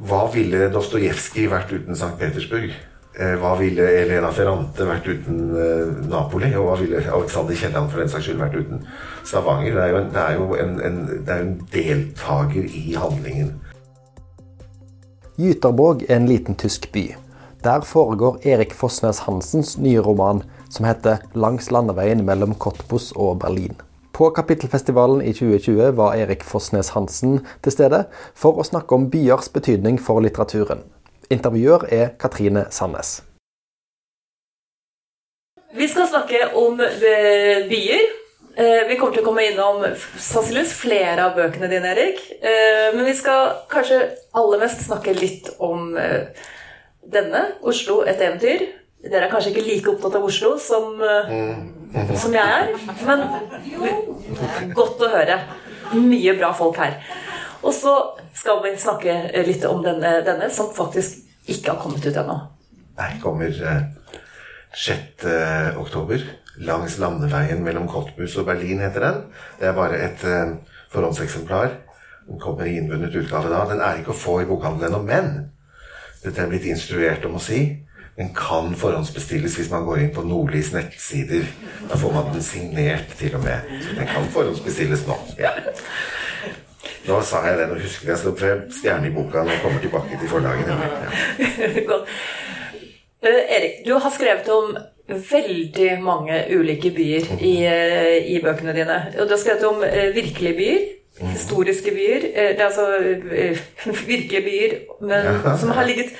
Hva ville Dostojevskij vært uten St. Petersburg? Eh, hva ville Elena Ferrante vært uten eh, Napoli? Og hva ville Alexander Kielland for den saks skyld vært uten Stavanger? Det er jo en, det er jo en, en, er en deltaker i handlingen. Gyterborg er en liten tysk by. Der foregår Erik Fossnes Hansens nye roman som heter 'Langs landeveien mellom Cottbus og Berlin'. På Kapittelfestivalen i 2020 var Erik Fossnes Hansen til stede for å snakke om byers betydning for litteraturen. Intervjuer er Katrine Sandnes. Vi skal snakke om eh, byer. Eh, vi kommer til å komme innom sannsynligvis flere av bøkene dine, Erik. Eh, men vi skal kanskje aller mest snakke litt om denne, 'Oslo et eventyr'. Dere er kanskje ikke like opptatt av Oslo som, mm. Som jeg er, men godt å høre. Mye bra folk her. Og så skal vi snakke litt om denne, denne som faktisk ikke har kommet ut ennå. Nei, kommer eh, 6. oktober. Langs landeveien mellom Cottbus og Berlin, heter den. Det er bare et eh, forhåndseksemplar. Den kommer i innbundet utgave da. Den er ikke å få i bokhandelen ennå, men dette er blitt instruert om å si den kan forhåndsbestilles hvis man går inn på Nordlys nettsider. Da får man den signert, til og med. Så den kan forhåndsbestilles nå. Ja. Nå sa jeg det, nå husker jeg så frem stjerne i boka når jeg kommer tilbake til forlaget. Ja. Uh, Erik, du har skrevet om veldig mange ulike byer i, uh, i bøkene dine. Og du har skrevet om uh, virkelige byer. Mm. Historiske byer. det er altså virkelige byer men, som har ligget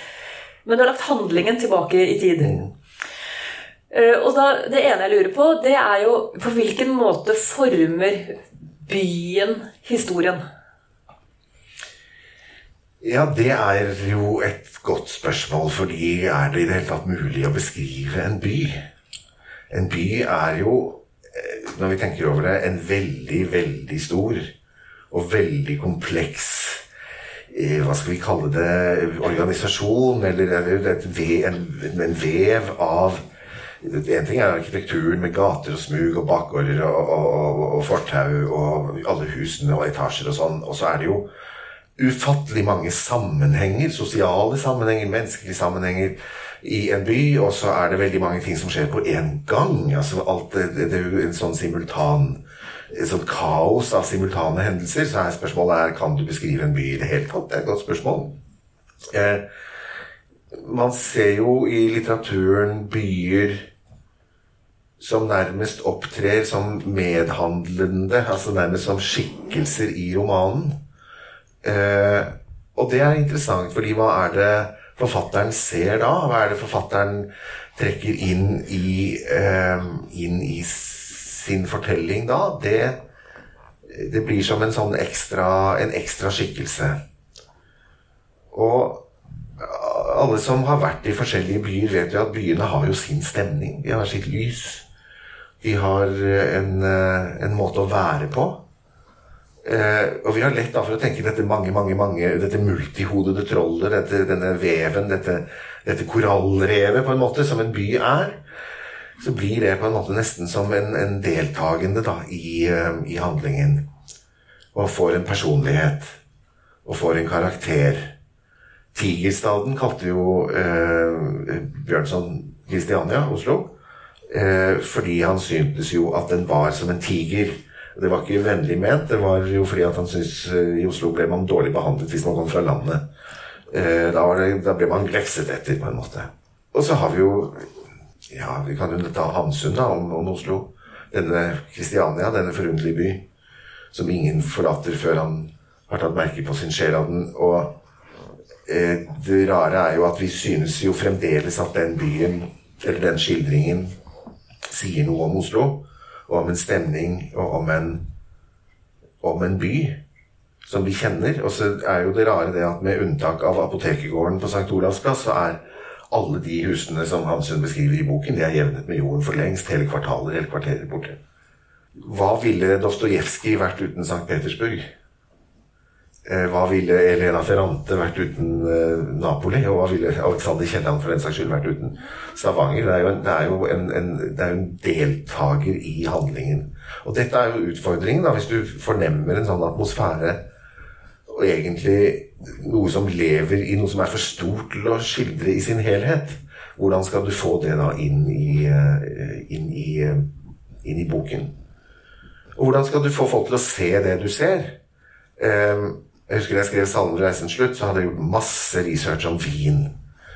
men du har lagt handlingen tilbake i tid. Mm. Uh, og da, Det ene jeg lurer på, det er jo på hvilken måte former byen historien? Ja, det er jo et godt spørsmål, fordi er det i det hele tatt mulig å beskrive en by? En by er jo, eh, når vi tenker over det, en veldig, veldig stor og veldig kompleks hva skal vi kalle det, organisasjon, eller, eller en, en, vev av En ting er arkitekturen med gater og smug og bakgårder og, og, og fortau og alle husene og etasjer og sånn. Og så er det jo ufattelig mange sammenhenger, sosiale sammenhenger, menneskelige sammenhenger i en by. Og så er det veldig mange ting som skjer på én gang. altså alt det, det, det er jo en sånn simultan sånn kaos av simultane hendelser, så er spørsmålet er, kan du beskrive en by i det hele tatt. Det er et godt spørsmål. Eh, man ser jo i litteraturen byer som nærmest opptrer som medhandlende, altså nærmest som skikkelser i romanen. Eh, og det er interessant, fordi hva er det forfatteren ser da? Hva er det forfatteren trekker inn i, eh, inn i sin fortelling da, det, det blir som en sånn ekstra, en ekstra skikkelse. Og alle som har vært i forskjellige byer, vet jo at byene har jo sin stemning. De har sitt lys. De har en, en måte å være på. Eh, og vi har lett da for å tenke dette mange, mange, mange, dette multihodede trollet, dette, denne veven, dette, dette korallrevet, på en måte, som en by er så blir det på en måte nesten som en, en deltakende da, i, uh, i, handlingen. Og får en personlighet. Og får en karakter. Tigerstaden kalte jo eh, Bjørnson Kristiania, Oslo. eh, fordi han syntes jo at den var som en tiger. Det var ikke vennlig ment. Det var jo fordi at han syntes i Oslo ble man dårlig behandlet hvis man kom fra landet. Da, det, da ble man glefset etter, på en måte. Og så har vi jo ja, vi kan jo ta Hamsun da, om, om Oslo. Denne Kristiania, denne forunderlige by, som ingen forlater før han har tatt merke på sin sjel av den. Og eh, det rare er jo at vi synes jo fremdeles at den byen, eller den skildringen, sier noe om Oslo. Og om en stemning, og om en, om en by som vi kjenner. Og så er jo det rare det at med unntak av apotekergården på St. Olavs plass, så er alle de husene som Hamsun beskriver i boken, de er jevnet med jorden for lengst. Hele kvartaler, hele kvarterer borte. Hva ville Dostojevskij vært uten St. Petersburg? Eh, hva ville Elena Ferrante vært uten eh, Napoli? Og hva ville Alexander Kielland for den saks skyld vært uten Stavanger? Det er jo, en, det er jo en, en, det er en, deltaker i handlingen. Og dette er jo utfordringen, da, hvis du fornemmer en sånn atmosfære og egentlig noe som lever i noe som er for stort til å skildre i sin helhet. Hvordan skal du få det da inn i, eh, inn i, eh, inn i boken? Og hvordan skal du få folk til å se det du ser? Eh, jeg husker da jeg skrev reisens slutt', så hadde jeg gjort masse research om vin.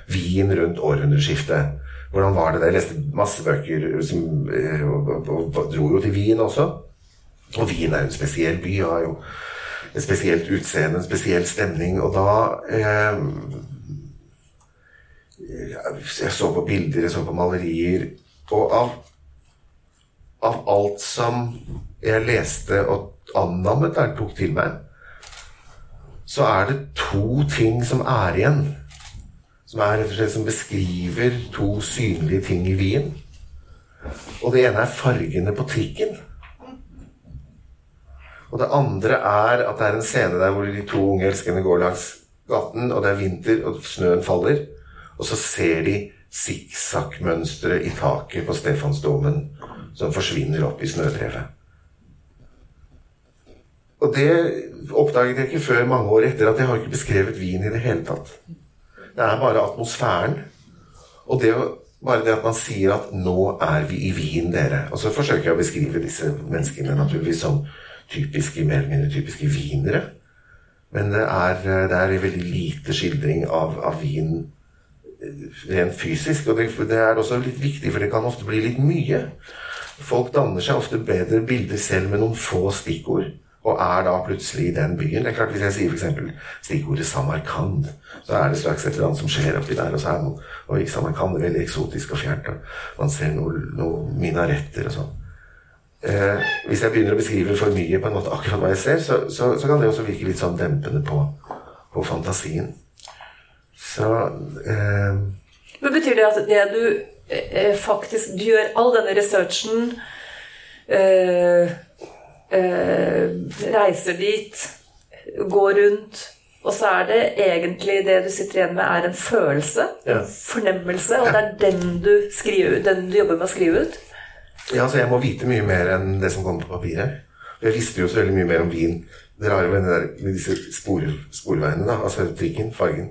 Wien rundt århundreskiftet. Hvordan var det der? Jeg leste masse bøker som, og, og, og, dro jo til Wien også. Og Wien er jo en spesiell by. og har jo et spesielt utseende, en spesiell stemning. Og da eh, Jeg så på bilder, jeg så på malerier. Og av, av alt som jeg leste og annammet der tok til meg, så er det to ting som er igjen. Som er rett og slett som beskriver to synlige ting i Wien. Og det ene er fargene på trikken. Og det andre er at det er en scene der hvor de to unge elskerne går langs gaten, og det er vinter, og snøen faller. Og så ser de sikksakk-mønsteret i taket på Stefansdomen som forsvinner opp i snødrevet. Og det oppdaget jeg ikke før mange år etter at jeg har ikke beskrevet Wien i det hele tatt. Det er bare atmosfæren. Og det, bare det at man sier at 'nå er vi i Wien, dere'. Og så forsøker jeg å beskrive disse menneskene naturligvis som typiske, mer eller mindre typiske wienere. Men det er, det er en veldig lite skildring av, av vin rent fysisk. Og det, det, er også litt viktig, for det kan ofte bli litt mye. Folk danner seg ofte bedre bilder selv med noen få stikkord. Og er da plutselig i den byen. Det er klart Hvis jeg sier f.eks. stikkordet Samarkand, så er det straks et eller annet som skjer oppi der. Og så er man, og Samarkand er veldig eksotisk og fjernt. Man ser noen noe minaretter og sånn. Eh, hvis jeg begynner å beskrive for mye på en måte akkurat hva jeg ser, så, så, så kan det også virke litt sånn dempende på, på fantasien. Så eh, Men Betyr det at det du eh, faktisk Du gjør all denne researchen eh, eh, Reiser dit, går rundt og så er det egentlig det du sitter igjen med, er en følelse, Ja. fornemmelse, og det er den du, skriver, den du jobber med å skrive ut? Ja, altså Jeg må vite mye mer enn det som kommer på papiret. Jeg visste jo så veldig mye mer om vin. Det rare med, der, med disse spor, sporveiene, da, altså trikken, fargen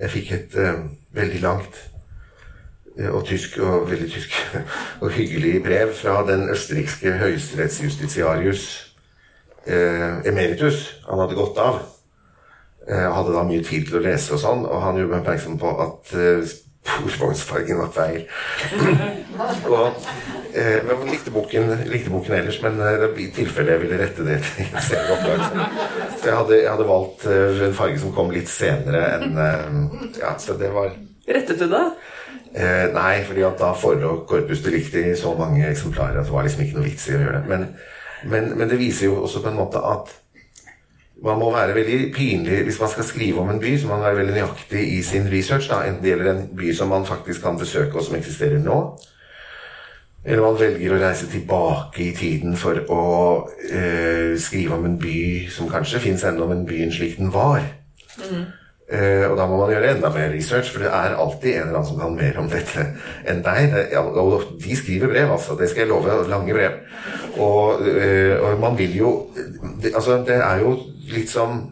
Jeg fikk et uh, veldig langt eh, og tysk og veldig tysk og hyggelig brev fra den østerrikske høyesterettsjustitiarius eh, emeritus. Han hadde gått av. Eh, hadde da mye tid til å lese og sånn, og han gjorde meg oppmerksom på at eh, sporvognsfargen var feil. og, eh, men jeg likte boken, likte boken ellers, men eh, i tilfelle jeg ville rette det til en senere opplag. Så, jeg, hadde, jeg hadde valgt eh, en farge som kom litt senere enn eh, Ja, så det var Rettet du det? Eh, nei, fordi at da forelå Corpus Delicti i så mange eksemplarer at det var liksom ikke noe vits i å gjøre det. Men, men, men det viser jo også på en måte at man må være veldig pinlig Hvis man skal skrive om en by, så må man være veldig nøyaktig i sin research. Da. Enten det gjelder en by som man faktisk kan besøke, og som eksisterer nå. Eller man velger å reise tilbake i tiden for å eh, skrive om en by som kanskje fins ennå, men byen slik den var. Eh, og da må man gjøre enda mer research, for det er alltid en eller annen som kan mer om dette enn deg. Ja, og de skriver brev, altså. Det skal jeg love. Lange brev. Og, eh, og man vil jo det, Altså, det er jo litt som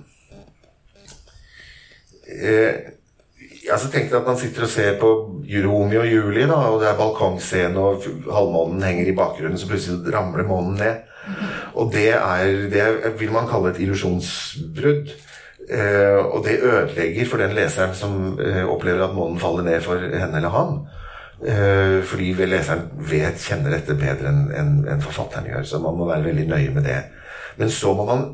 eh, altså Tenk deg at man sitter og ser på Romeo og Julie, da, og det er balkongscene, og halvmånen henger i bakgrunnen, så plutselig ramler månen ned. Og det er Det vil man kalle et illusjonsbrudd. Eh, og det ødelegger for den leseren som eh, opplever at månen faller ned for henne eller han. Eh, fordi leseren vet, kjenner dette bedre enn en, en forfatteren gjør. Så man må være veldig nøye med det. Men så må man,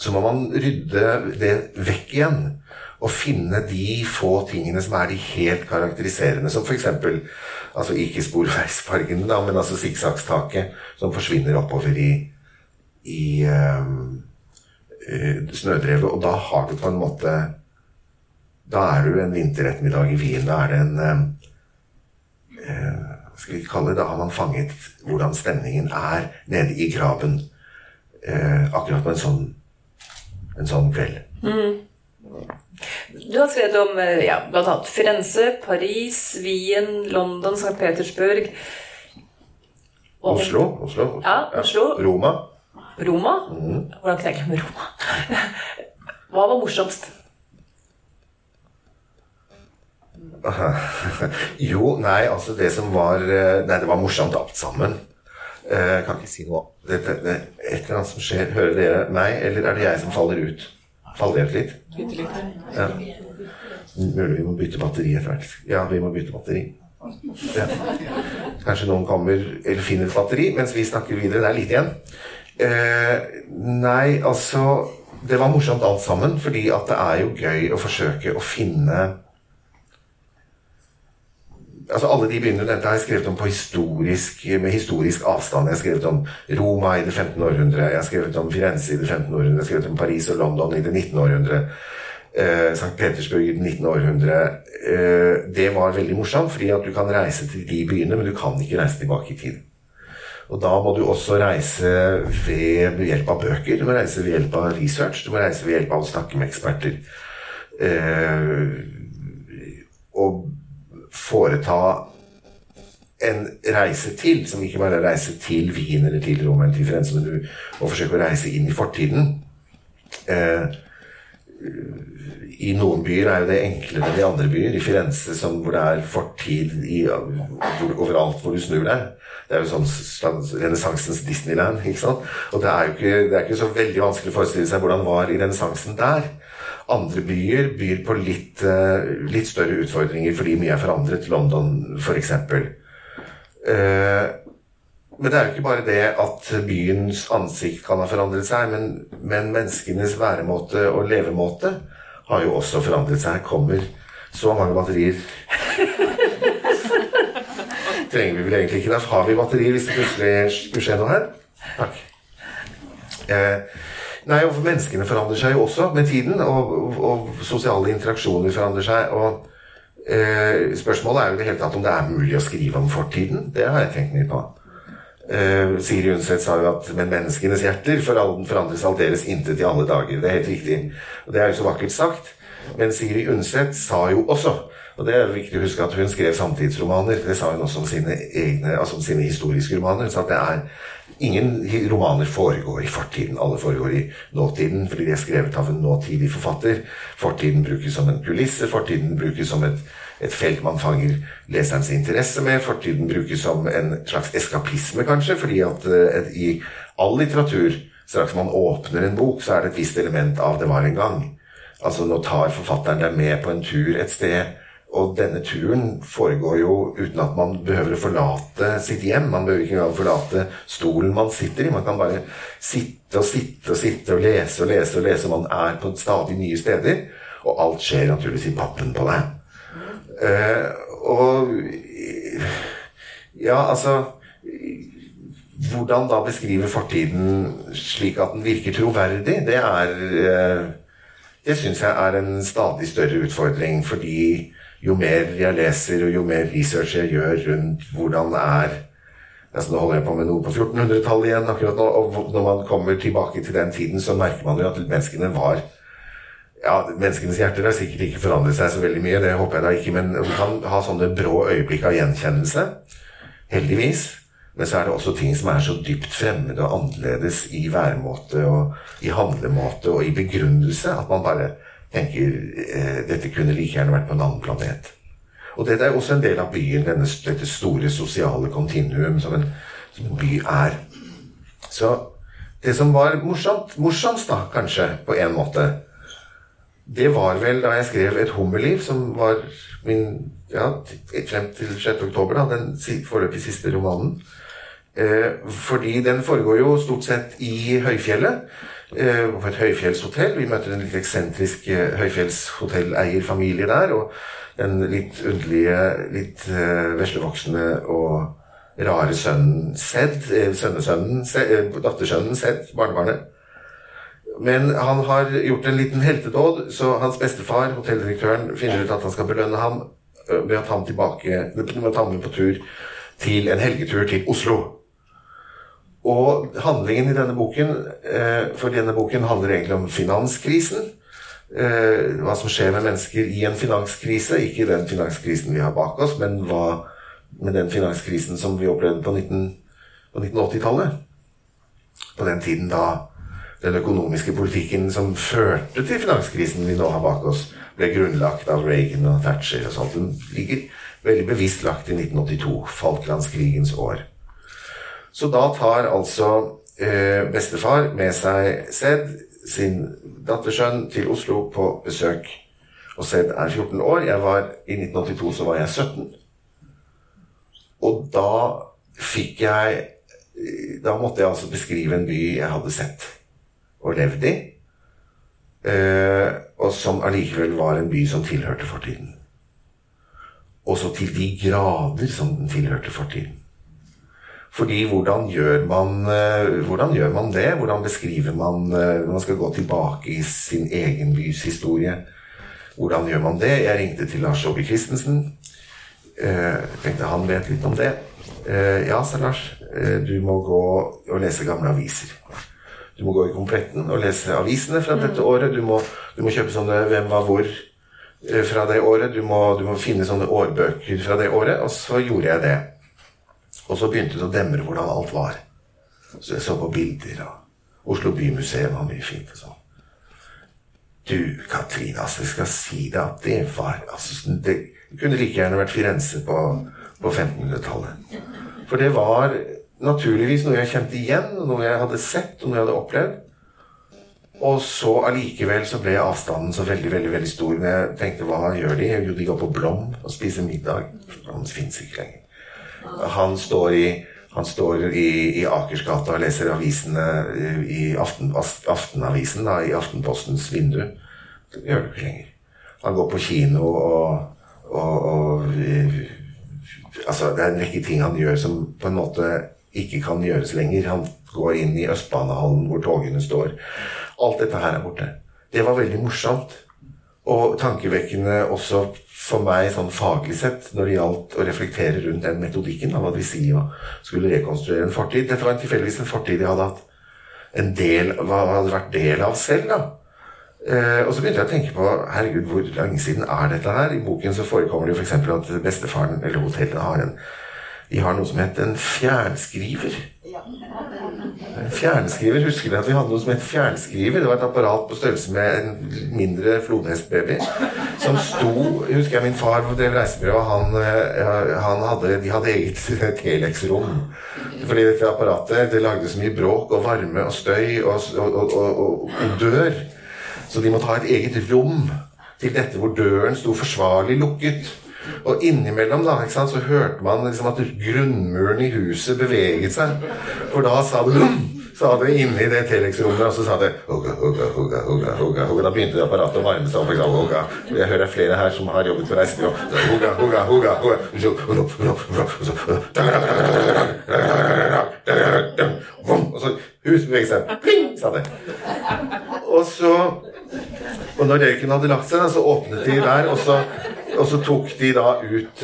så må man rydde det vekk igjen. Og finne de få tingene som er de helt karakteriserende. Som f.eks. Altså ikke sporveisfargene, da, men altså sikksakktaket som forsvinner oppover i, i eh, eh, snødrevet. Og da har du på en måte Da er du en vinterettermiddag i Wien. Da er det en eh, eh, skal vi kalle det, Da har man fanget hvordan stemningen er nede i graben uh, akkurat på en sånn, en sånn kveld. Du har skrevet om eh, ja, bl.a. Firenze, Paris, Wien, London, St. Petersburg og Oslo. Oslo, Oslo. Ja, Oslo. Roma. Roma. Hvordan kunne jeg glemme Roma? Hva var morsomst? jo, nei, altså det som var eh, Nei, det var morsomt alt sammen. Eh, jeg kan ikke si noe. Dette, det, et eller annet som skjer. Hører dere meg, eller er det jeg som faller ut? Faller jeg ut litt? Bitte litt. Ja. Mulig vi må bytte batteri etter hvert. Ja, vi må bytte batteri. Ja. Kanskje noen kommer eller finner et batteri mens vi snakker videre. Det er lite igjen. Eh, nei, altså Det var morsomt alt sammen, fordi at det er jo gøy å forsøke å finne altså Alle de byene dette har jeg skrevet om historisk, med historisk avstand. Jeg har skrevet om Roma i det 15. århundre, jeg har skrevet om Firenze i det 15. århundre, jeg har skrevet om Paris og London i det 19. århundre. Eh, St. Petersburg i det 19. århundre. Eh, det var veldig morsomt, fordi at du kan reise til de byene, men du kan ikke reise tilbake i tid. Og da må du også reise ved hjelp av bøker, du må reise ved hjelp av research, du må reise ved hjelp av å snakke med eksperter. Eh, og foreta en reise til, som ikke bare er reise til Wien eller til Roma eller til Firenze, men du må forsøke å reise inn i fortiden. Eh, I noen byer er jo det enklere enn i andre byer. I Firenze, som, hvor det er fortid i, hvor, overalt hvor du snur deg. Det er jo sånn renessansens Disneyland. ikke sant? Og det er jo ikke, det er ikke så veldig vanskelig å forestille seg hvordan var i renessansen der. Andre byer byr på litt, eh, litt større utfordringer fordi mye er forandret. London, f.eks. Eh, men det er jo ikke bare det at byens ansikt kan ha forandret seg, men, men menneskenes væremåte og levemåte har jo også forandret seg. Kommer så mange batterier Trenger vi vel egentlig ikke. det. har vi batterier hvis det plutselig skulle skje noe her. Takk. Eh, Nei, og Menneskene forandrer seg jo også med tiden, og, og sosiale interaksjoner forandrer seg. og eh, Spørsmålet er jo det hele tatt om det er mulig å skrive om fortiden. Det har jeg tenkt mye på. Eh, Siri Undset sa jo at men menneskenes hjerter forandres aldeles intet i alle dager. Det er helt riktig. Og det er jo så vakkert sagt. Men Siri Undset sa jo også og det er viktig å huske at hun skrev samtidsromaner. Det sa hun også om sine egne, altså om sine historiske romaner. Så det er Ingen romaner foregår i fortiden, alle foregår i nåtiden fordi de er skrevet av en nåtidig forfatter. Fortiden brukes som en kulisse, fortiden brukes som et, et felt man fanger leserens interesse med. Fortiden brukes som en slags eskapisme, kanskje, fordi at et, i all litteratur, straks man åpner en bok, så er det et visst element av 'det var en gang'. Altså Nå tar forfatteren deg med på en tur et sted og denne turen foregår jo uten at man behøver å forlate sitt hjem. Man behøver ikke engang forlate stolen man sitter i. Man kan bare sitte og sitte og sitte og lese og lese og lese. Man er på stadig nye steder. Og alt skjer naturligvis i pappen på deg. Uh, og Ja, altså Hvordan da beskrive fortiden slik at den virker troverdig, det er uh, Det syns jeg er en stadig større utfordring, fordi jo mer jeg leser, og jo mer research jeg gjør rundt hvordan det er altså Nå holder jeg på med noe på 1400-tallet igjen. akkurat nå, og Når man kommer tilbake til den tiden, så merker man jo at menneskene var ja, Menneskenes hjerter har sikkert ikke forandret seg så veldig mye, det håper jeg da ikke, men man kan ha sånne brå øyeblikk av gjenkjennelse. Heldigvis. Men så er det også ting som er så dypt fremmede og annerledes i væremåte og i handlemåte og i begrunnelse at man bare tenker eh, dette kunne like gjerne vært på en annen planet. Og dette er også en del av byen, denne, dette store sosiale kontinuum som en, som en by er. Så det som var morsomt, morsomst, da, kanskje, på en måte, det var vel da jeg skrev Et hummerliv, som var min ja, frem til 6. oktober, da, den foreløpig siste romanen. Eh, fordi den foregår jo stort sett i høyfjellet. Eh, på et høyfjellshotell. Vi møter en litt eksentrisk eh, høyfjellshotelleierfamilie der. Og den litt underlige, litt uh, veslevoksne og rare sønnen Sed. Sønnesønnen, dattersønnen Sed, barnebarnet. Men han har gjort en liten heltedåd, så hans bestefar, hotelldirektøren, finner ut at han skal belønne ham med å ta ham tilbake, med å ta ham med på tur til en helgetur til Oslo. Og handlingen i denne boken eh, For denne boken handler egentlig om finanskrisen. Eh, hva som skjer med mennesker i en finanskrise. Ikke den finanskrisen vi har bak oss, men hva med den finanskrisen som vi opplevde på, på 1980-tallet. På den tiden da den økonomiske politikken som førte til finanskrisen vi nå har bak oss, ble grunnlagt av Reagan og Thatcher og sånt. Den ligger veldig bevisst lagt i 1982, Falklandskrigens år. Så da tar altså eh, bestefar med seg Sed, sin dattersønn, til Oslo på besøk. Og Sed er 14 år. Jeg var, I 1982 så var jeg 17. Og da fikk jeg Da måtte jeg altså beskrive en by jeg hadde sett og levd i. Eh, og som allikevel var en by som tilhørte fortiden. Og så til de grader som den tilhørte fortiden. Fordi hvordan gjør man, eh, hvordan gjør man det? Hvordan beskriver man eh, når man skal gå tilbake i sin egen bys historie? Hvordan gjør man det? Jeg ringte til Lars Åge Christensen. Jeg tenkte han vet litt om det. Eh, ja, sa Lars. Eh, du må gå og lese gamle aviser. Du må gå i Kompletten og lese avisene fra dette året. Du må, du må kjøpe sånne Hvem var hvor eh, fra det året. Du må, du må finne sånne årbøker fra det året. Og så gjorde jeg det. Og så begynte det å demre hvordan alt var. Så jeg så på bilder av Oslo Bymuseum var mye fint og sånn. Du, Katrine, altså, jeg skal si deg at det var altså, Det kunne like gjerne vært Firenze på, på 1500-tallet. For det var naturligvis noe jeg kjente igjen, noe jeg hadde sett, og noe jeg hadde opplevd. Og så allikevel så ble avstanden så veldig veldig, veldig stor. Men jeg tenkte, hva gjør de? Jo, de går på Blom og spiser middag. Blom fins ikke lenger. Han står i, han står i, i Akersgata og leser avisene i aften, Aftenavisen, da, i Aftenpostens vindu. Det gjør du ikke lenger. Han går på kino og, og, og Altså, det er en rekke ting han gjør som på en måte ikke kan gjøres lenger. Han går inn i Østbanehallen hvor togene står. Alt dette her er borte. Det var veldig morsomt. Og tankevekkende også for meg sånn faglig sett når det gjaldt å reflektere rundt den metodikken av hva de sier og skulle rekonstruere en fortid. Dette var tilfeldigvis en fortid jeg hadde hatt en del, hadde vært del av selv. da. Eh, og så begynte jeg å tenke på herregud, hvor lenge siden er dette her? I boken så forekommer det jo f.eks. At bestefaren eller hotellet har en de har noe som heter en fjernskriver. En fjernskriver, Husker dere at vi hadde noe som het fjernskriver? Det var et apparat på størrelse med en mindre flodhestbaby. Som sto Husker jeg min far drev reisebyrå, han, han hadde, de hadde eget Telex-rom. Fordi dette apparatet det lagde så mye bråk og varme og støy og, og, og, og dør. Så de måtte ha et eget rom til dette hvor døren sto forsvarlig lukket. Og innimellom da, ikke sant, så hørte man liksom at grunnmuren i huset beveget seg. For da sa det sa det inni det Telex-rommet, og så sa det hugga, hugga, hugga, hugga, hugga, hugga. Da begynte det apparatet å varme seg opp. Liksom, hugga. Jeg hører flere her som har jobbet på reisebyrå. Hugga, hugga, hugga, hugga. Og så huset beveget seg. Pling, sa det. Og så Og når røyken hadde lagt seg, så åpnet de der, og så og så tok de da ut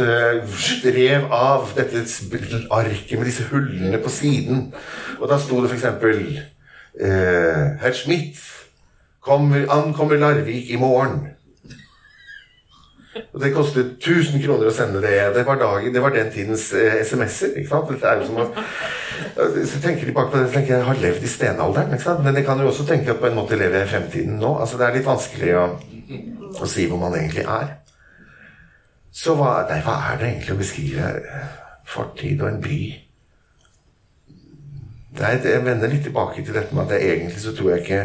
Rev av dette arket med disse hullene på siden. Og da sto det f.eks. Eh, Herr Schmidt kommer, ankommer Larvik i morgen. Og Det kostet 1000 kroner å sende det. Det var, dagen, det var den tidens eh, SMS-er. er så tenker de bak på det, tenker jeg har levd i stenalderen. Men jeg kan jo også tenke at på en måte lever jeg i fremtiden nå. Altså Det er litt vanskelig å, å si hvor man egentlig er. Så hva, nei, hva er det egentlig å beskrive fortid og en by? Nei, jeg vender litt tilbake til dette med at jeg egentlig så tror jeg ikke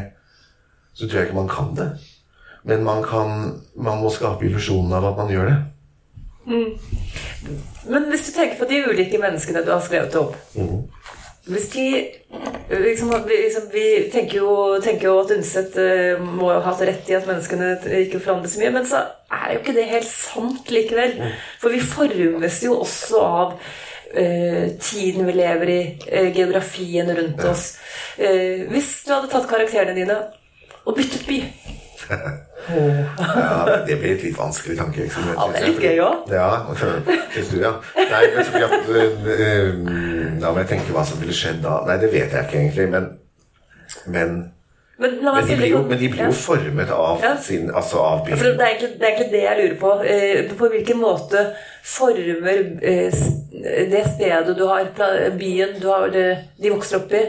så tror jeg ikke man kan det. Men man, kan, man må skape illusjonen av at man gjør det. Mm. Men hvis du tenker på de ulike menneskene du har skrevet opp mm. Hvis de liksom, liksom, Vi tenker jo, tenker jo at Undset uh, må ha hatt rett i at menneskene ikke forandrer så mye, men så er jo ikke det helt sant likevel. Mm. For vi formes jo også av uh, tiden vi lever i, uh, geografien rundt oss. hvis du hadde tatt karakterene dine og byttet by ja, det blir et litt vanskelig tankeeksperiment. Ja, det er litt gøy òg. Ja, syns du, ja. Nei, men fordi at uh, Da må jeg tenke hva som ville skjedd da. Nei, det vet jeg ikke egentlig, men Men, men, men de, blir jo, men de blir jo formet av ja. sin Altså av byen. Det det, er egentlig, det jeg lurer på. Uh, på hvilken måte former uh, det stedet du har, byen du har, de vokser opp i,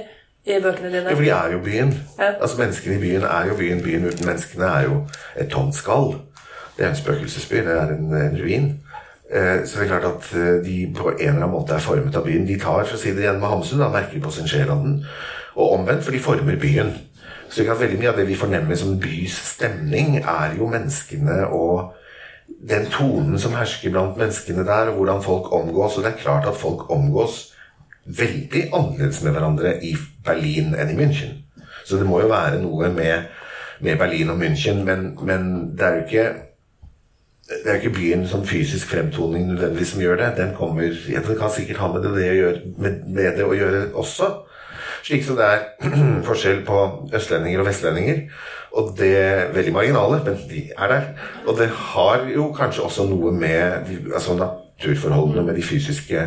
i bøkene dine? Ja, for de er jo byen. Ja. Altså Menneskene i byen er jo byen. Byen uten menneskene er jo et tomt skall. Det er en spøkelsesby. Det er en, en ruin. Eh, så det er klart at eh, de på en eller annen måte er formet av byen. De tar, for å si det igjen med Hamsun, da, merker på sin sjel av den. Og omvendt, for de former byen. Så kan veldig mye av det vi fornemmer som bys stemning, er jo menneskene og den tonen som hersker blant menneskene der, og hvordan folk omgås. Og det er klart at folk omgås veldig annerledes med hverandre i Berlin enn i München. Så det må jo være noe med, med Berlin og München, men, men det er jo ikke det er jo ikke byen som fysisk fremtoning nødvendigvis som gjør det. Den kommer, ja, den kan sikkert ha med det, å gjøre, med, med det å gjøre også. Slik som det er forskjell på østlendinger og vestlendinger. Og det er veldig marginale, men de er der. Og det har jo kanskje også noe med altså naturforholdene, med de fysiske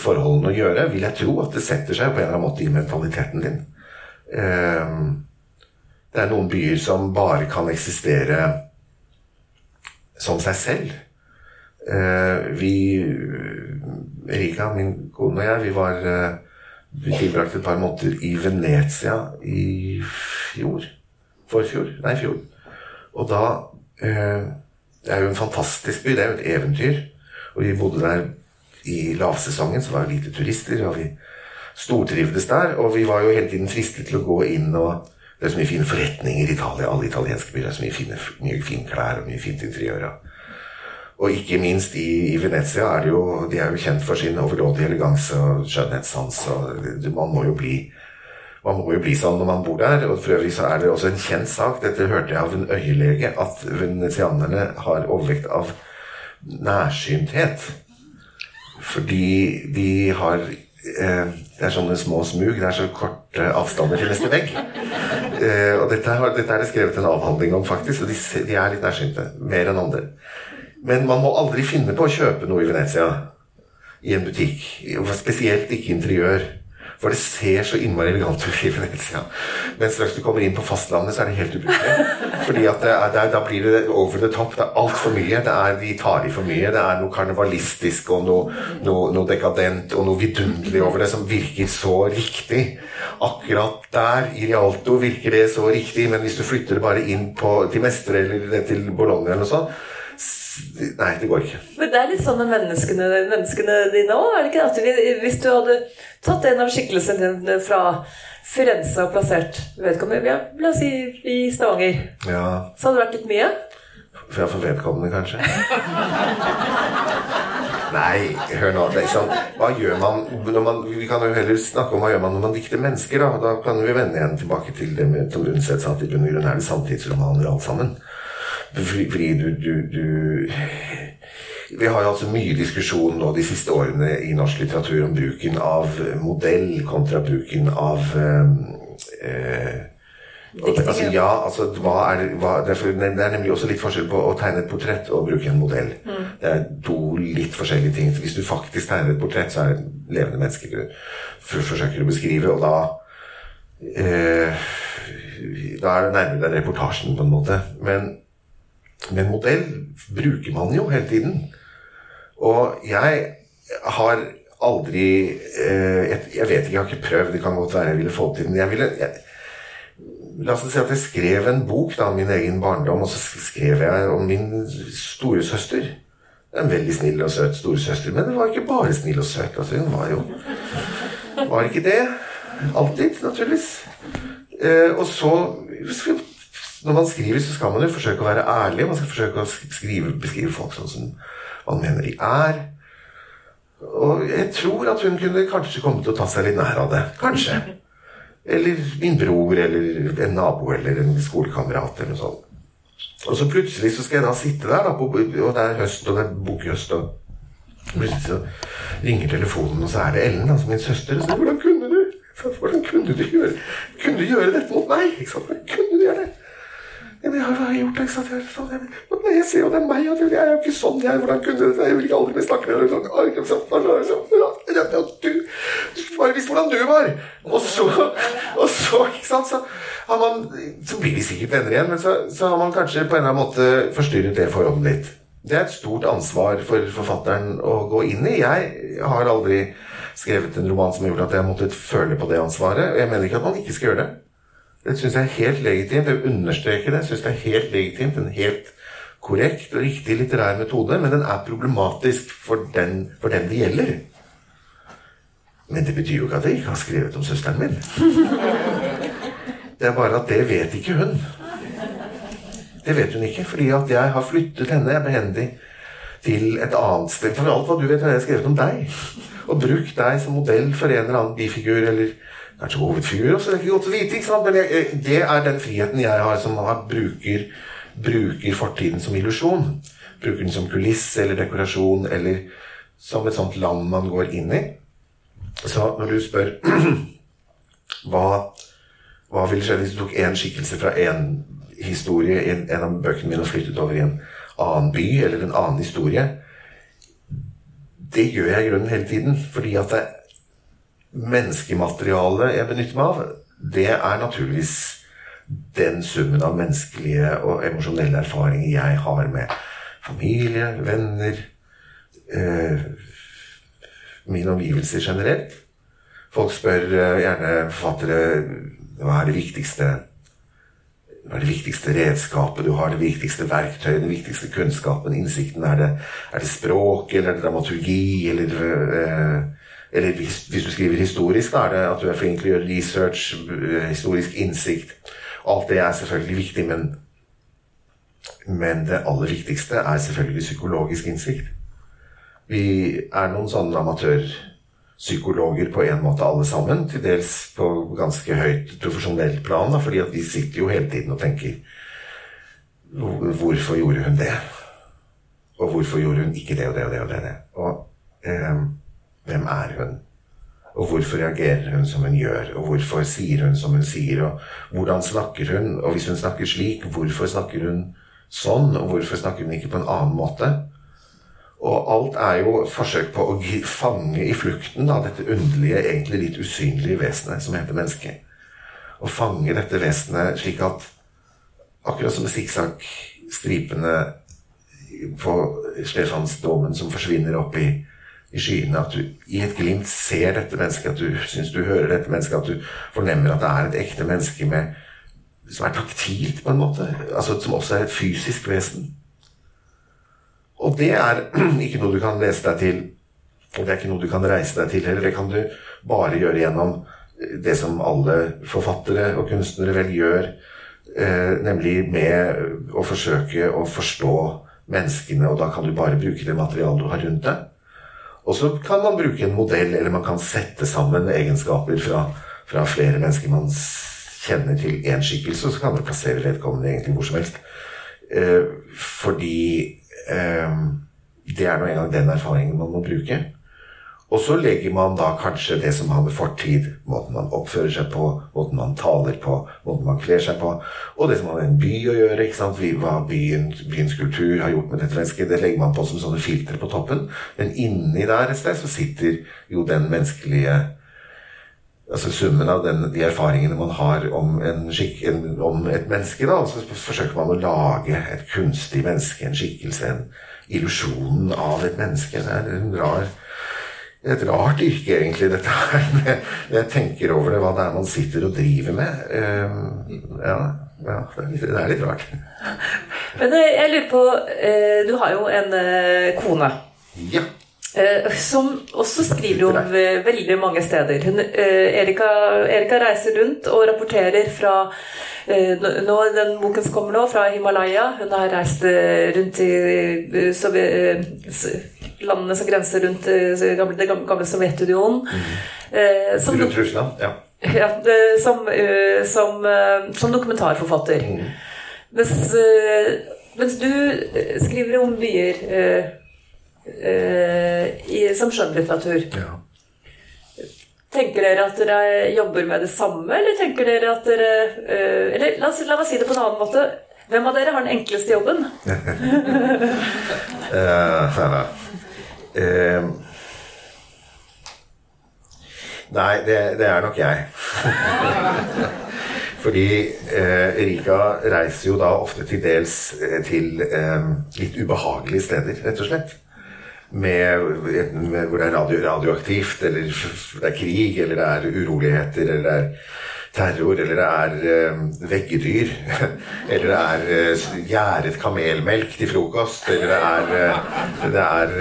forholdene å gjøre. Vil jeg tro at det setter seg på en eller annen måte i mentaliteten din. Ehm, det er noen byer som bare kan eksistere som seg selv. Eh, vi Erika, min kone og jeg, vi var eh, Vi tilbrakte et par måneder i Venezia i fjor. Forfjor? Nei, fjor. Og da eh, Det er jo en fantastisk by. Det er jo et eventyr. Og vi bodde der i lavsesongen, så var det lite turister, og vi stortrivdes der. Og vi var jo hele tiden fristet til å gå inn og Det er så mye fine forretninger i Italia. Alle italienske byer. Er så mye fine, mye fine klær og mye fint interiør. Og ikke minst i, i Venezia er det jo De er jo kjent for sin overdådige eleganse og skjønnhetssans. og Man må jo bli man må jo bli sånn når man bor der. og For øvrig så er det også en kjent sak, dette hørte jeg av en øyelege, at venezianerne har overvekt av nærsynthet. Fordi de har eh, Det er sånne små smug. Det er så korte avstander til neste vegg. Eh, og dette, har, dette er det skrevet en avhandling om, faktisk. Og de, de er litt nærsynte. Mer enn andre. Men man må aldri finne på å kjøpe noe i Venezia. I en butikk. Spesielt ikke interiør. For det ser så innmari elegant ut i Venezia. Men straks du kommer inn på fastlandet, så er det helt ubrukelig. Fordi at er, Da blir det over the top. Det er altfor mye. Det er, de tar i for mye. Det er noe karnevalistisk og noe, noe, noe dekadent og noe vidunderlig over det som virker så riktig. Akkurat der, i Rialto, virker det så riktig, men hvis du flytter det bare inn på, til Mestre eller til Bologna eller noe sånt Nei, det går ikke. Men det er litt sånn med menneskene, menneskene dine òg, er det ikke? At vi- hvis du hadde tatt en av skikkelsene dine fra Firenze og plassert vedkommende, ja, la oss si i Stavanger, Ja, så hadde det vært litt mye? fra for vedkommende, kanskje. Nei, hør nå. Sånn. Hva gjør man, man Vi kan jo heller snakke om hva gjør man når man dikter mennesker. Da Da kan vi vende igjen tilbake til det med, som Undset at i bunn og grunn er det samtidsromaner alt sammen. Fordi, fordi du, du, du Vi har jo altså mye diskusjon nå de siste årene i norsk litteratur om bruken av modell kontra bruken av eh, eh, det, altså, ja, altså, er det, hva, det er nemlig også litt forskjell på å tegne et portrett og bruke en modell. Det er to litt forskjellige ting. Hvis du faktisk tegner et portrett, så er det et levende menneske du for, forsøker å beskrive, og da eh, Da er det nærmere reportasjen, på en måte. Men, men modell bruker man jo hele tiden. Og jeg har aldri eh, jeg, vet ikke, jeg har ikke prøvd. Det kan godt være jeg ville få til men jeg ville jeg, La oss si at jeg skrev en bok om min egen barndom, og så skrev jeg om min storesøster. En veldig snill og søt storesøster, men det var ikke bare snill og søt. Altså, hun var jo Var ikke det. Alltid, naturligvis. Eh, og så Når man skriver, så skal man jo forsøke å være ærlig. Man skal forsøke å skrive, beskrive folk sånn som man mener de er. Og jeg tror at hun kunne kanskje komme til å ta seg litt nær av det. Kanskje. Eller min bror, eller en nabo, eller en skolekamerat, eller noe sånt. Og så plutselig så skal jeg da sitte der, da, på, og det er høst, og det er bokhøst, og plutselig så ringer telefonen, og så er det Ellen, som min søster, og sier 'Hvordan kunne du Hvordan kunne du gjøre Kunne du gjøre dette mot meg?' Hvordan kunne du gjøre det? Men jeg har jo gjort? Sant? Jeg, sånn, jeg, jeg ser jo det er meg, Jeg, jeg er jo ikke sånn. Jeg, hvordan kunne du Jeg vil ikke aldri bli med deg. Sånn, «Å, ikke sant? Du, bare visst hvordan du var. Og så, og så, ikke sant, så, man, så blir vi sikkert venner igjen, men så, så har man kanskje på en eller annen måte forstyrret det forholdet litt. Det er et stort ansvar for forfatteren å gå inn i. Jeg har aldri skrevet en roman som har gjort at jeg har måttet føle på det ansvaret. Jeg mener ikke at man ikke skal gjøre det. Det syns jeg er helt legitimt. Jeg understreker det. Jeg syns det er helt legitimt. En helt korrekt og riktig litterær metode. Men den er problematisk for den, for den det gjelder. Men det betyr jo ikke at jeg ikke har skrevet om søsteren min. Det er bare at det vet ikke hun. Det vet hun ikke, fordi at jeg har flyttet henne behendig til et annet sted. For alt hva du vet, har jeg skrevet om deg. Og brukt deg som modell for en eller annen bifigur, eller kanskje hovedfigur også. Det er ikke godt å vite? Men jeg, det er den friheten jeg har, som har, bruker, bruker fortiden som illusjon. Bruker den som kuliss eller dekorasjon, eller som et sånt land man går inn i. Så når du spør hva, hva ville skjedd hvis du tok én skikkelse fra én historie i en av bøkene mine og flyttet over i en annen by eller en annen historie Det gjør jeg i grunnen hele tiden. Fordi at det menneskematerialet jeg benytter meg av, det er naturligvis den summen av menneskelige og emosjonelle erfaringer jeg har med familie, venner eh, Mine omgivelser generelt. Folk spør eh, gjerne forfattere hva er det viktigste hva er det viktigste redskapet du har, det viktigste verktøyet, den viktigste kunnskapen, innsikten? Er det, er det språk, eller er det dramaturgi, eller eh, eller hvis, hvis, du skriver historisk, da er det at du er flink til å gjøre research, eh, historisk innsikt. Alt det er selvfølgelig viktig, men, men det aller viktigste er selvfølgelig psykologisk innsikt. Vi er noen sånne amatørpsykologer på en måte alle sammen. Til dels på ganske høyt profesjonelt plan, da, fordi vi sitter jo hele tiden og tenker Hvorfor gjorde hun det? Og hvorfor gjorde hun ikke det og det og det og det? Og, eh, hvem er hun? Og hvorfor reagerer hun som hun gjør? Og hvorfor sier hun som hun sier? Og hvordan snakker hun? Og hvis hun snakker slik, hvorfor snakker hun sånn? Og hvorfor snakker hun ikke på en annen måte? Og alt er jo forsøk på å fange i flukten da, dette underlige, egentlig litt usynlige vesenet som heter menneske. Å fange dette vesenet slik at akkurat som sikksakk-stripene på Stefansdomen som forsvinner opp i i skyene, at du i et glimt ser dette mennesket, at du syns du hører dette mennesket, at du fornemmer at det er et ekte menneske med, som er taktilt, på en måte. Altså, som også er et fysisk vesen. Og det er ikke noe du kan lese deg til, og det er ikke noe du kan reise deg til heller. Det kan du bare gjøre gjennom det som alle forfattere og kunstnere vel gjør, eh, nemlig med å forsøke å forstå menneskene, og da kan du bare bruke det materialet du har rundt deg. Og så kan man bruke en modell, eller man kan sette sammen egenskaper fra, fra flere mennesker man kjenner til én skikkelse, og så kan man plassere vedkommende egentlig hvor som helst. Eh, fordi eh, det er nå engang den erfaringen man må bruke. Og så legger man da kanskje det som har med fortid, måten man oppfører seg på, måten man taler på, måten man kler seg på, og det som har med en by å gjøre, ikke sant? hva byen, byens kultur har gjort med dette mennesket, det legger man på som sånne filtre på toppen. Men inni der et sted så sitter jo den menneskelige Altså summen av den, de erfaringene man har om, en skikk, en, om et menneske. da, Så forsøker man å lage et kunstig menneske, en skikkelse, en illusjonen av et menneske. Det er en rar et rart yrke, egentlig, dette her. Jeg tenker over det, hva det er man sitter og driver med. Ehm, ja, ja det, er litt, det, er litt, rart. Men eh, jeg lurer på eh, Du har jo en eh, kone. Ja. Som også skriver om veldig mange steder. Hun, Erika, Erika reiser rundt og rapporterer fra nå, Den boken som kommer nå, fra Himalaya. Hun har reist rundt i landene som grenser rundt det gamle, det gamle Sovjetunionen. Mm. Som, rundt Russland, ja. ja som, som, som, dokumentarforfatter. Mm. Mens, mens, du skriver om byer i, som skjønnlitteratur. Ja. Tenker dere at dere jobber med det samme, eller tenker dere at dere Eller la, la meg si det på en annen måte. Hvem av dere har den enkleste jobben? Uh, nei, det, det, er nok jeg. Fordi eh, Erika reiser jo da ofte til dels eh, til eh, litt ubehagelige steder, rett og slett. Med, med, hvor det er radio, radioaktivt, eller det er krig, eller det er uroligheter, eller det er terror, eller det er uh, veggdyr, Eller det er uh, gjæret kamelmelk til frokost. Eller det er, uh, det er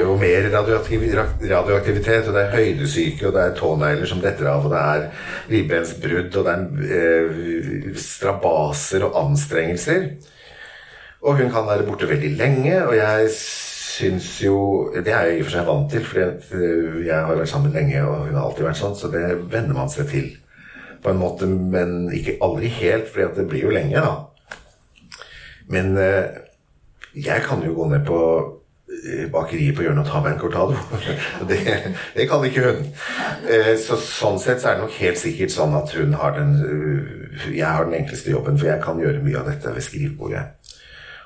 jo mer radioaktiv, radioaktivitet, og det er høydesyke, og det er tånegler som detter av, og det er ribbensbrudd, og det er strabaser og anstrengelser. Og hun kan være borte veldig lenge, og jeg syns jo Det er jeg i og for seg vant til, for jeg har vært sammen lenge, og hun har alltid vært sånn, så det venner man seg til på en måte, men ikke aldri helt, for det blir jo lenge, da. Men eh, jeg kan jo gå ned på eh, bakeriet på hjørnet og ta meg en cortado. det, det, kan ikke hun. Eh, så sånn sett så er det nok helt sikkert sånn at hun har den Jeg har den enkleste jobben, for jeg kan gjøre mye av dette ved skrivebordet.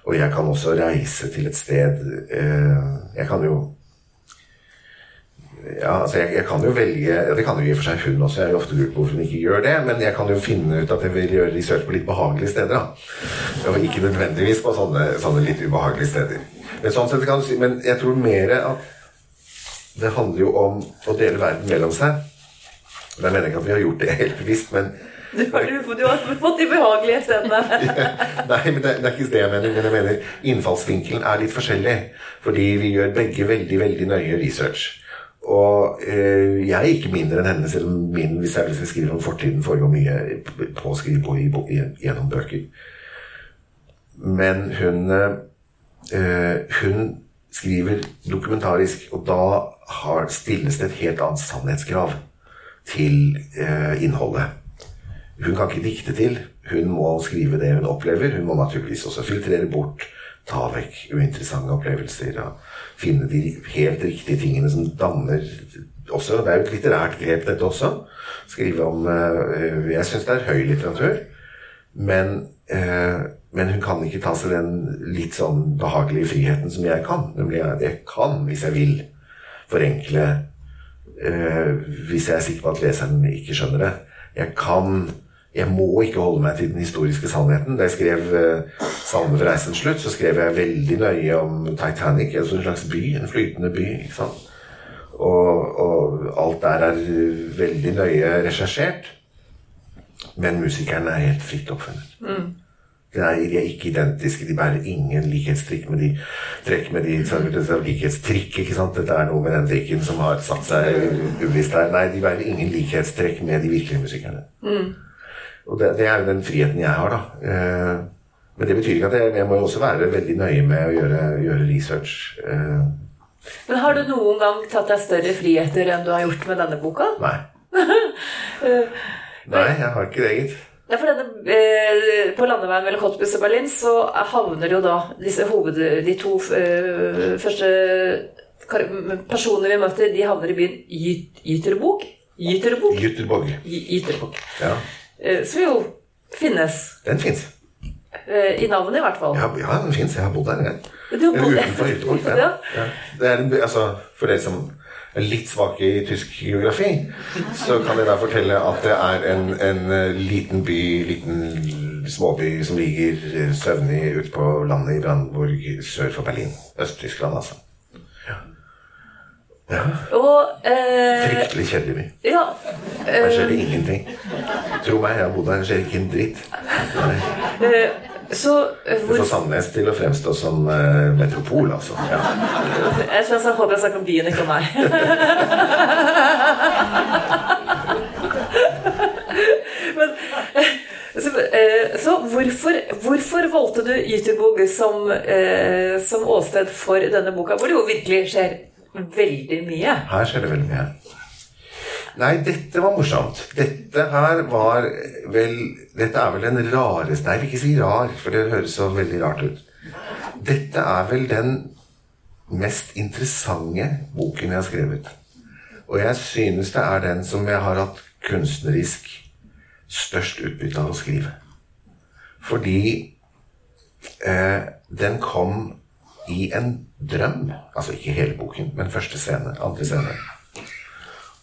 Og jeg kan også reise til et sted Jeg kan jo ja, altså jeg, jeg, kan jo velge Det kan jo i og for seg hun også. Jeg har ofte lurt på hvorfor hun ikke gjør det. Men jeg kan jo finne ut at jeg vil gjøre research på litt behagelige steder. da. Og ikke nødvendigvis på sånne, sånne litt ubehagelige steder. Men sånn sett kan du si, men jeg tror mer at det handler jo om å dele verden mellom seg. Jeg mener ikke at vi har gjort det helt bevisst, men du har, du har fått de behagelige stedene. Nei, men det, det, er ikke det jeg mener. Men jeg mener innfallsvinkelen er litt forskjellig. Fordi vi gjør begge veldig, veldig nøye research. Og eh, jeg er ikke mindre enn henne, selv om min, hvis jeg, hvis jeg skriver om fortiden, foregår mye på å skrive i, gjennom bøker. Men hun eh, Hun skriver dokumentarisk, og da har, stilles det et helt annet sannhetskrav til eh, innholdet. Hun kan ikke dikte til. Hun må skrive det hun opplever. Hun må naturligvis også filtrere bort, ta vekk uinteressante opplevelser. og finne de helt riktige tingene som danner også, Det er jo et litterært grep, dette også. Skrive om uh, Jeg syns det er høy litteratur. Men, uh, men, hun kan ikke ta seg den litt sånn behagelige friheten som jeg kan. Nemlig at jeg kan, hvis jeg vil, forenkle uh, Hvis jeg er sikker på at leseren ikke skjønner det. Jeg kan jeg må ikke holde meg til den historiske sannheten. Da jeg skrev eh, 'Salme for reisens slutt', så skrev jeg veldig nøye om Titanic. Altså en slags by. En flytende by. ikke sant? Og, og alt der er veldig nøye resersjert. Men musikerne er helt fritt oppfunnet. Mm. De er, de er, ikke identiske. De bærer ingen likhetstrikk med de trekk med de likhetstrikk. ikke sant? Dette er noe med den trikken som har satt seg uvisst der. Nei, de bærer ingen likhetstrekk med de virkelige musikerne. Mm. Og det, det, er jo den friheten jeg har, da. Eh, men det betyr ikke at jeg, jeg må jo også være veldig nøye med å gjøre, gjøre research. Eh. Men har du noen gang tatt deg større friheter enn du har gjort med denne boka? Nei. Nei, jeg har ikke det, gitt. Ja, for denne, eh, På landeveien mellom Cottbus og Berlin så havner jo da disse hoved, de to eh, første personene vi møter, de havner i byen. Yterbog. Yterbog. Yterbog. Ja. Eh, som jo finnes. Den fins. Eh, I navnet, i hvert fall. Ja, ja den fins. Jeg har bodd der. en Eller utenfor Göteborg. Ja. ja. Det er, altså, for dere som er litt svake i tysk geografi, så kan jeg da fortelle at det er en, en eh, liten by, liten småby, som ligger søvnig ute på landet i Brandenburg sør for Berlin. Øst-Tyskland, altså. Ja. Og, eh, Fryktelig kjedelig by. Ja, eh, skjer det ingenting. Tro meg, jeg har bodd der. Det skjer ikke en dritt. Eh, så, eh, hvor... Du får Sandnes til å fremstå som uh, metropol, altså. Ja. Jeg synes jeg håper jeg snakker om byen, ikke om meg. Men, så, eh, så hvorfor, hvorfor, valgte du Ytterborg som, eh, som åsted for denne boka, hvor det jo virkelig skjer veldig mye. Her skjer det veldig mye. Nei, dette var morsomt. Dette her var vel Dette er vel den rareste Nei, jeg vil ikke si rar, for det høres så veldig rart ut. Dette er vel den mest interessante boken jeg har skrevet. Og jeg synes det er den som jeg har hatt kunstnerisk størst utbytte av å skrive. Fordi eh, den kom i en drøm. Altså ikke hele boken, men første scene. Andre scene.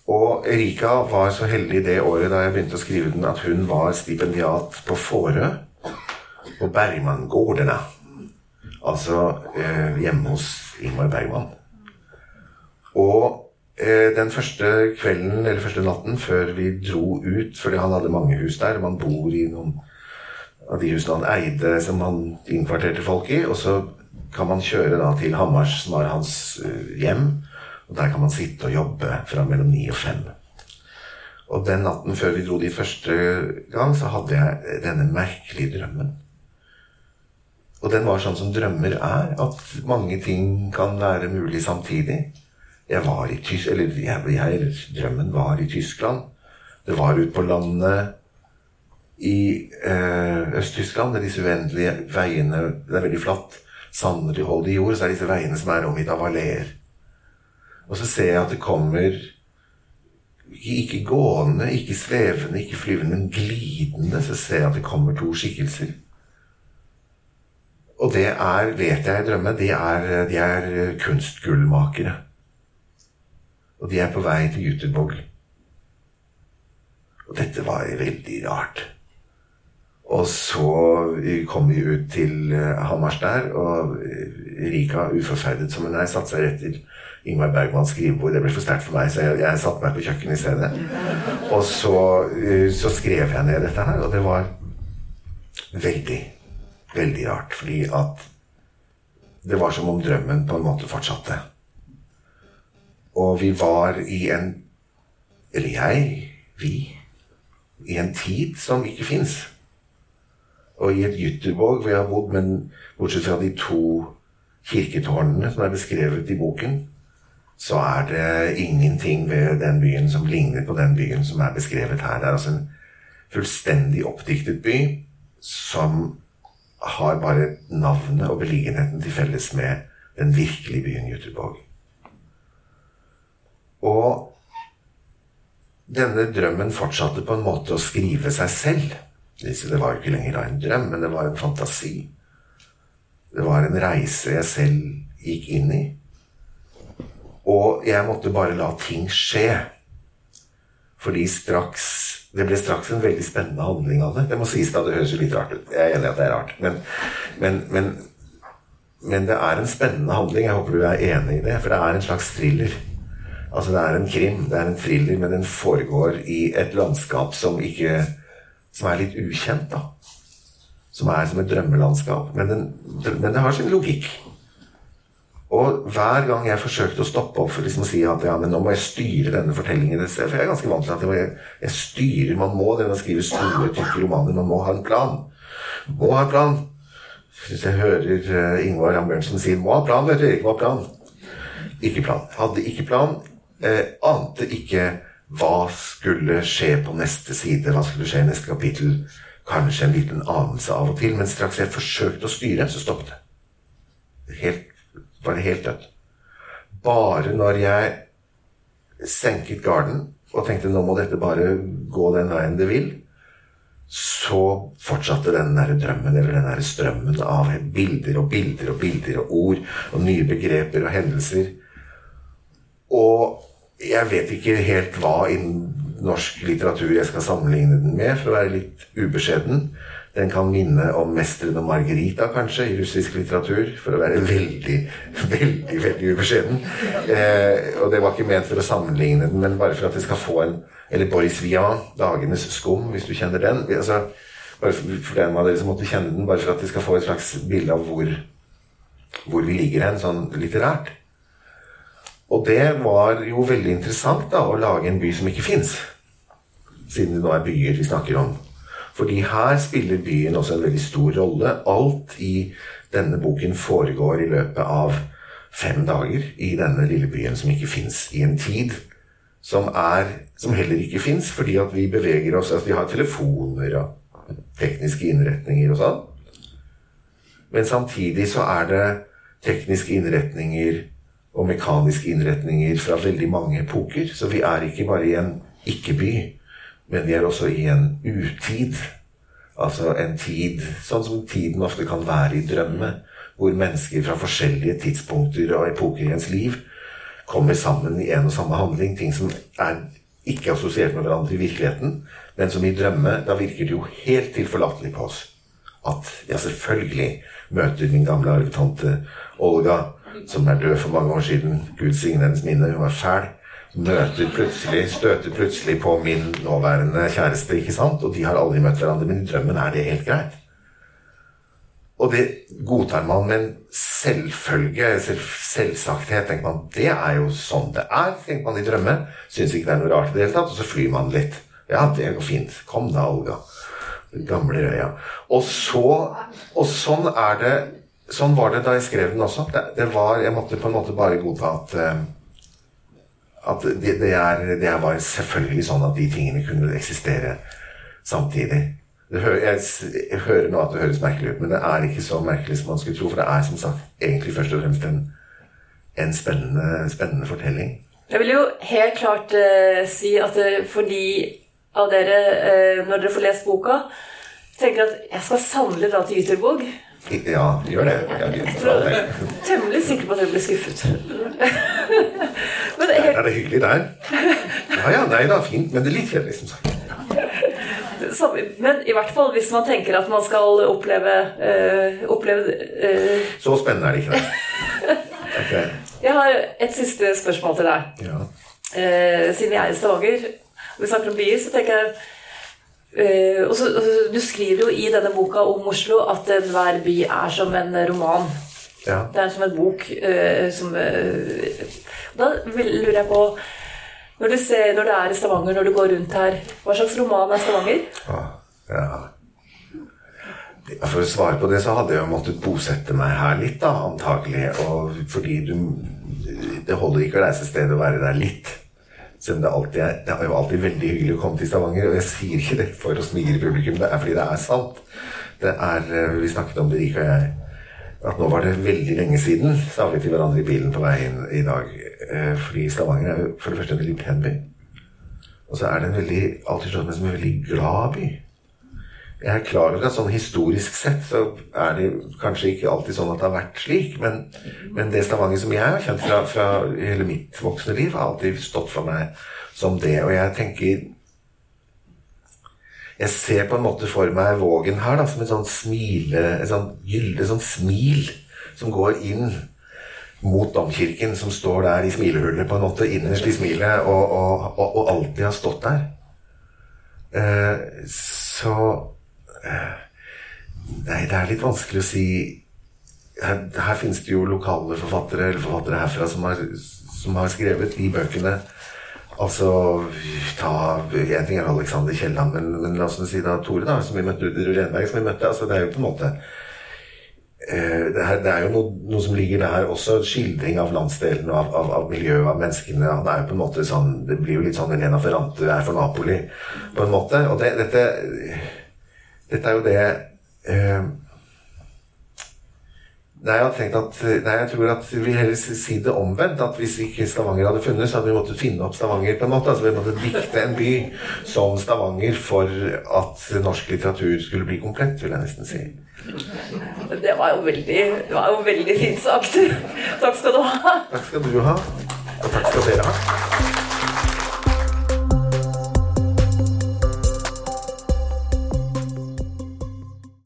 Og Erika var så heldig det året da jeg begynte å skrive den, at hun var stipendiat på Fårö. På Bergmangårdene. Altså eh, hjemme hos Ingmar Bergman. Og eh, den første kvelden, eller første natten før vi dro ut, fordi han hadde mange hus der, man bor i noen av de husene han eide, som han innkvarterte folk i, og så kan man kjøre da til Hamars, som var hans eh, hjem. Og der kan man sitte og jobbe fra mellom ni og fem. Og den natten før vi dro de første gang, så hadde jeg denne merkelige drømmen. Og den var sånn som drømmer er. At mange ting kan være mulig samtidig. Jeg var i Tysk... eller jeg, jeg, drømmen var i Tyskland. Det var ute på landet i øh, Øst-Tyskland med disse uendelige veiene. Det er veldig flatt. Sandholdig jord. Så er disse veiene som er omgitt av alleer. Og så ser jeg at det kommer ikke gående, ikke svevende, ikke flyvende, men glidende. Så ser jeg at det kommer to skikkelser. Og det er, vet jeg i drømme, de er, de er kunstgullmakere. Og de er på vei til Jutebog. Og dette var veldig rart. Og så kom vi ut til Hamars der, og Rika, uforferdet som hun er, satte seg rett til Ingmar Bergmans skrivebord. Det ble for sterkt for meg, så jeg, jeg satte meg på kjøkkenet i stedet. Og så, så, skrev jeg ned dette her, og det var veldig, veldig rart. Fordi at det var som om drømmen på en måte fortsatte. Og vi var i en Eller jeg, vi I en tid som ikke fins. Og i et Jyttervåg hvor jeg har bodd, men bortsett fra de to kirketårnene som er beskrevet i boken, så er det ingenting ved den byen som ligner på den byen som er beskrevet her. Det er altså en fullstendig oppdiktet by som har bare navnet og beliggenheten til felles med den virkelige byen Göteborg. Og denne drømmen fortsatte på en måte å skrive seg selv. Det var jo ikke lenger en drøm, men det var en fantasi. Det var en reise jeg selv gikk inn i. Og jeg måtte bare la ting skje. Fordi straks Det ble straks en veldig spennende handling av det. Det må sies da, det høres jo litt rart ut. Jeg er enig i at det er rart. Men, men, men, men, det er en spennende handling. Jeg håper du er enig i det. For det er en slags thriller. Altså det er en krim, det er en thriller, men den foregår i et landskap som ikke Som er litt ukjent, da. Som er som et drømmelandskap. Men, den, men det har sin logikk. Og hver gang jeg forsøkte å stoppe opp for liksom å si at ja, men nå må jeg styre denne fortellingen et sted For jeg er ganske vant til at jeg, jeg styrer Man må det når man skriver store, tykke romaner. Man må ha en plan. Må ha en plan. Hvis jeg hører uh, Ingvar Ambjørnsen si 'må ha plan', vet du. Ikke må ha plan. Ikke plan. Hadde ikke plan. Eh, ante ikke hva skulle skje på neste side, hva skulle skje i neste kapittel. Kanskje en liten anelse av og til, men straks jeg forsøkte å styre, så stoppet det. Helt var det helt dødt. Bare når jeg senket garden og tenkte nå må dette bare gå den veien det vil, så fortsatte den der drømmen eller den der strømmen av bilder og bilder og bilder og ord og nye begreper og hendelser. Og jeg vet ikke helt hva innen norsk litteratur jeg skal sammenligne den med, for å være litt ubeskjeden. Den kan minne om 'Mesteren og Margarita', kanskje, i russisk litteratur. For å være veldig, veldig veldig ubeskjeden. Eh, og det var ikke ment for å sammenligne den, men bare for at det skal få en Eller Boris Vian, 'Dagenes skum', hvis du kjenner den. Altså, bare for den av dere som måtte kjenne den, bare for at de skal få et slags bilde av hvor, hvor vi ligger hen, sånn litterært. Og det var jo veldig interessant da, å lage en by som ikke fins. Siden det nå er byer vi snakker om. Fordi her spiller byen også en veldig stor rolle. Alt i denne boken foregår i løpet av fem dager i denne lille byen som ikke fins i en tid som, er, som heller ikke fins, fordi at vi beveger oss altså Vi har telefoner og tekniske innretninger og sånn. Men samtidig så er det tekniske innretninger og mekaniske innretninger fra veldig mange epoker. Så vi er ikke bare i en ikke-by. Men vi er også i en utid. Altså en tid sånn som tiden ofte kan være i drømme. Hvor mennesker fra forskjellige tidspunkter og epoker i ens liv kommer sammen i en og samme handling. Ting som er ikke assosiert med hverandre i virkeligheten, men som i drømme Da virker det jo helt tilforlatelig på oss at ja, selvfølgelig møter min gamle arvetante Olga, som er død for mange år siden, Gud signe hennes minne, hun var fæl, møter plutselig, støter plutselig på min nåværende kjæreste, ikke sant? Og de har aldri møtt hverandre, men i drømmen er det helt greit. Og det godtar man med en selvfølge, selv, selvsagthet. tenker man, Det er jo sånn det er, tenker man i drømme. Syns ikke det er noe rart i det hele tatt, og så flyr man litt. Ja, det går fint. Kom da, Olga. Gamle Røya. Og så Og sånn er det Sånn var det da jeg skrev den også. Det, det var, jeg måtte på en måte bare godta at eh, at det, det, er, det bare selvfølgelig sånn at de tingene kunne eksistere samtidig. Hø, jeg, jeg, hører nå at det høres merkelig ut, men det er ikke så merkelig som man skulle tro. For det er som sagt egentlig først og fremst en, en spennende, spennende, fortelling. Jeg vil jo helt klart uh, si at uh, for de av dere, uh, når dere får lest boka, tenker at jeg skal sannelig dra til Yttervåg. Ja, gjør det. Jeg er temmelig sikker på at jeg blir skuffet. men det er, er det hyggelig der. Ja ja, nei da, fint. Men det er litt kjedelig, som sagt men i hvert fall hvis man tenker at man skal oppleve, øh, oppleve øh. Så spennende er det ikke, det. Okay. Jeg har et siste spørsmål til deg. Ja. Eh, siden jeg er i Stavanger, og vi snakker om byer, så tenker jeg og så, Du skriver jo i denne boka om Oslo at enhver by er som en roman. Ja. Det er som en bok som Da lurer jeg på når du, ser, når du er i Stavanger, når du går rundt her, hva slags roman er Stavanger? Ah, ja. For å svare på det, så hadde jeg måttet bosette meg her litt, da, antagelig. Og fordi du Det holder ikke å reise sted og være der litt. Selv om det, alltid er, det er jo alltid veldig hyggelig å komme til Stavanger. Og jeg sier ikke det for å smigre publikum, det er fordi det er sant. Det er, eh, Vi snakket om det, Rika og jeg at nå var det veldig lenge siden, sa vi til hverandre i bilen på vei inn i dag. Eh, fordi Stavanger er jo for det første en veldig pen by. Og så er det en veldig, alltid slått meg som en veldig glad by. Jeg er klar over at sånn historisk sett så er det kanskje ikke alltid sånn at det har vært slik, men, men det Stavanger som jeg har kjent fra, fra hele mitt voksne liv, har alltid stått for meg som det. Og jeg tenker jeg ser på en måte for meg Vågen her da, som et sånt smile, et sånt gyldig sånt smil som går inn mot domkirken, som står der i smilehullet, på en måte, innerst i smilet, og, og, og, og alltid har stått der. Eh, så Nei, det er litt vanskelig å si her, her, finnes det jo lokale forfattere eller forfattere herfra som har, som har skrevet de bøkene Altså ta En ting er Alexander Kielland, men, men, la oss si da Tore, da, som vi møtte ute i Renberg, som vi møtte. altså Det er jo på en måte eh, det, her, det, er jo noe, noe, som ligger der også. Skildring av landsdelen av, av, av, miljøet, av menneskene. Han er jo på en måte sånn Det blir jo litt sånn Elena Ferrante er for Napoli, på en måte. Og det, dette, dette er jo det eh, Nei, jeg har tenkt at, nei, jeg tror at vi heller si det omvendt. At hvis ikke Stavanger hadde funnet, så hadde vi måttet finne opp Stavanger. på en måte. Altså Vi måtte dikte en by som Stavanger for at norsk litteratur skulle bli komplett, vil jeg nesten si. Det var jo veldig, det var jo veldig fint sagt. Takk skal du ha. Takk skal du ha. Og takk skal dere ha.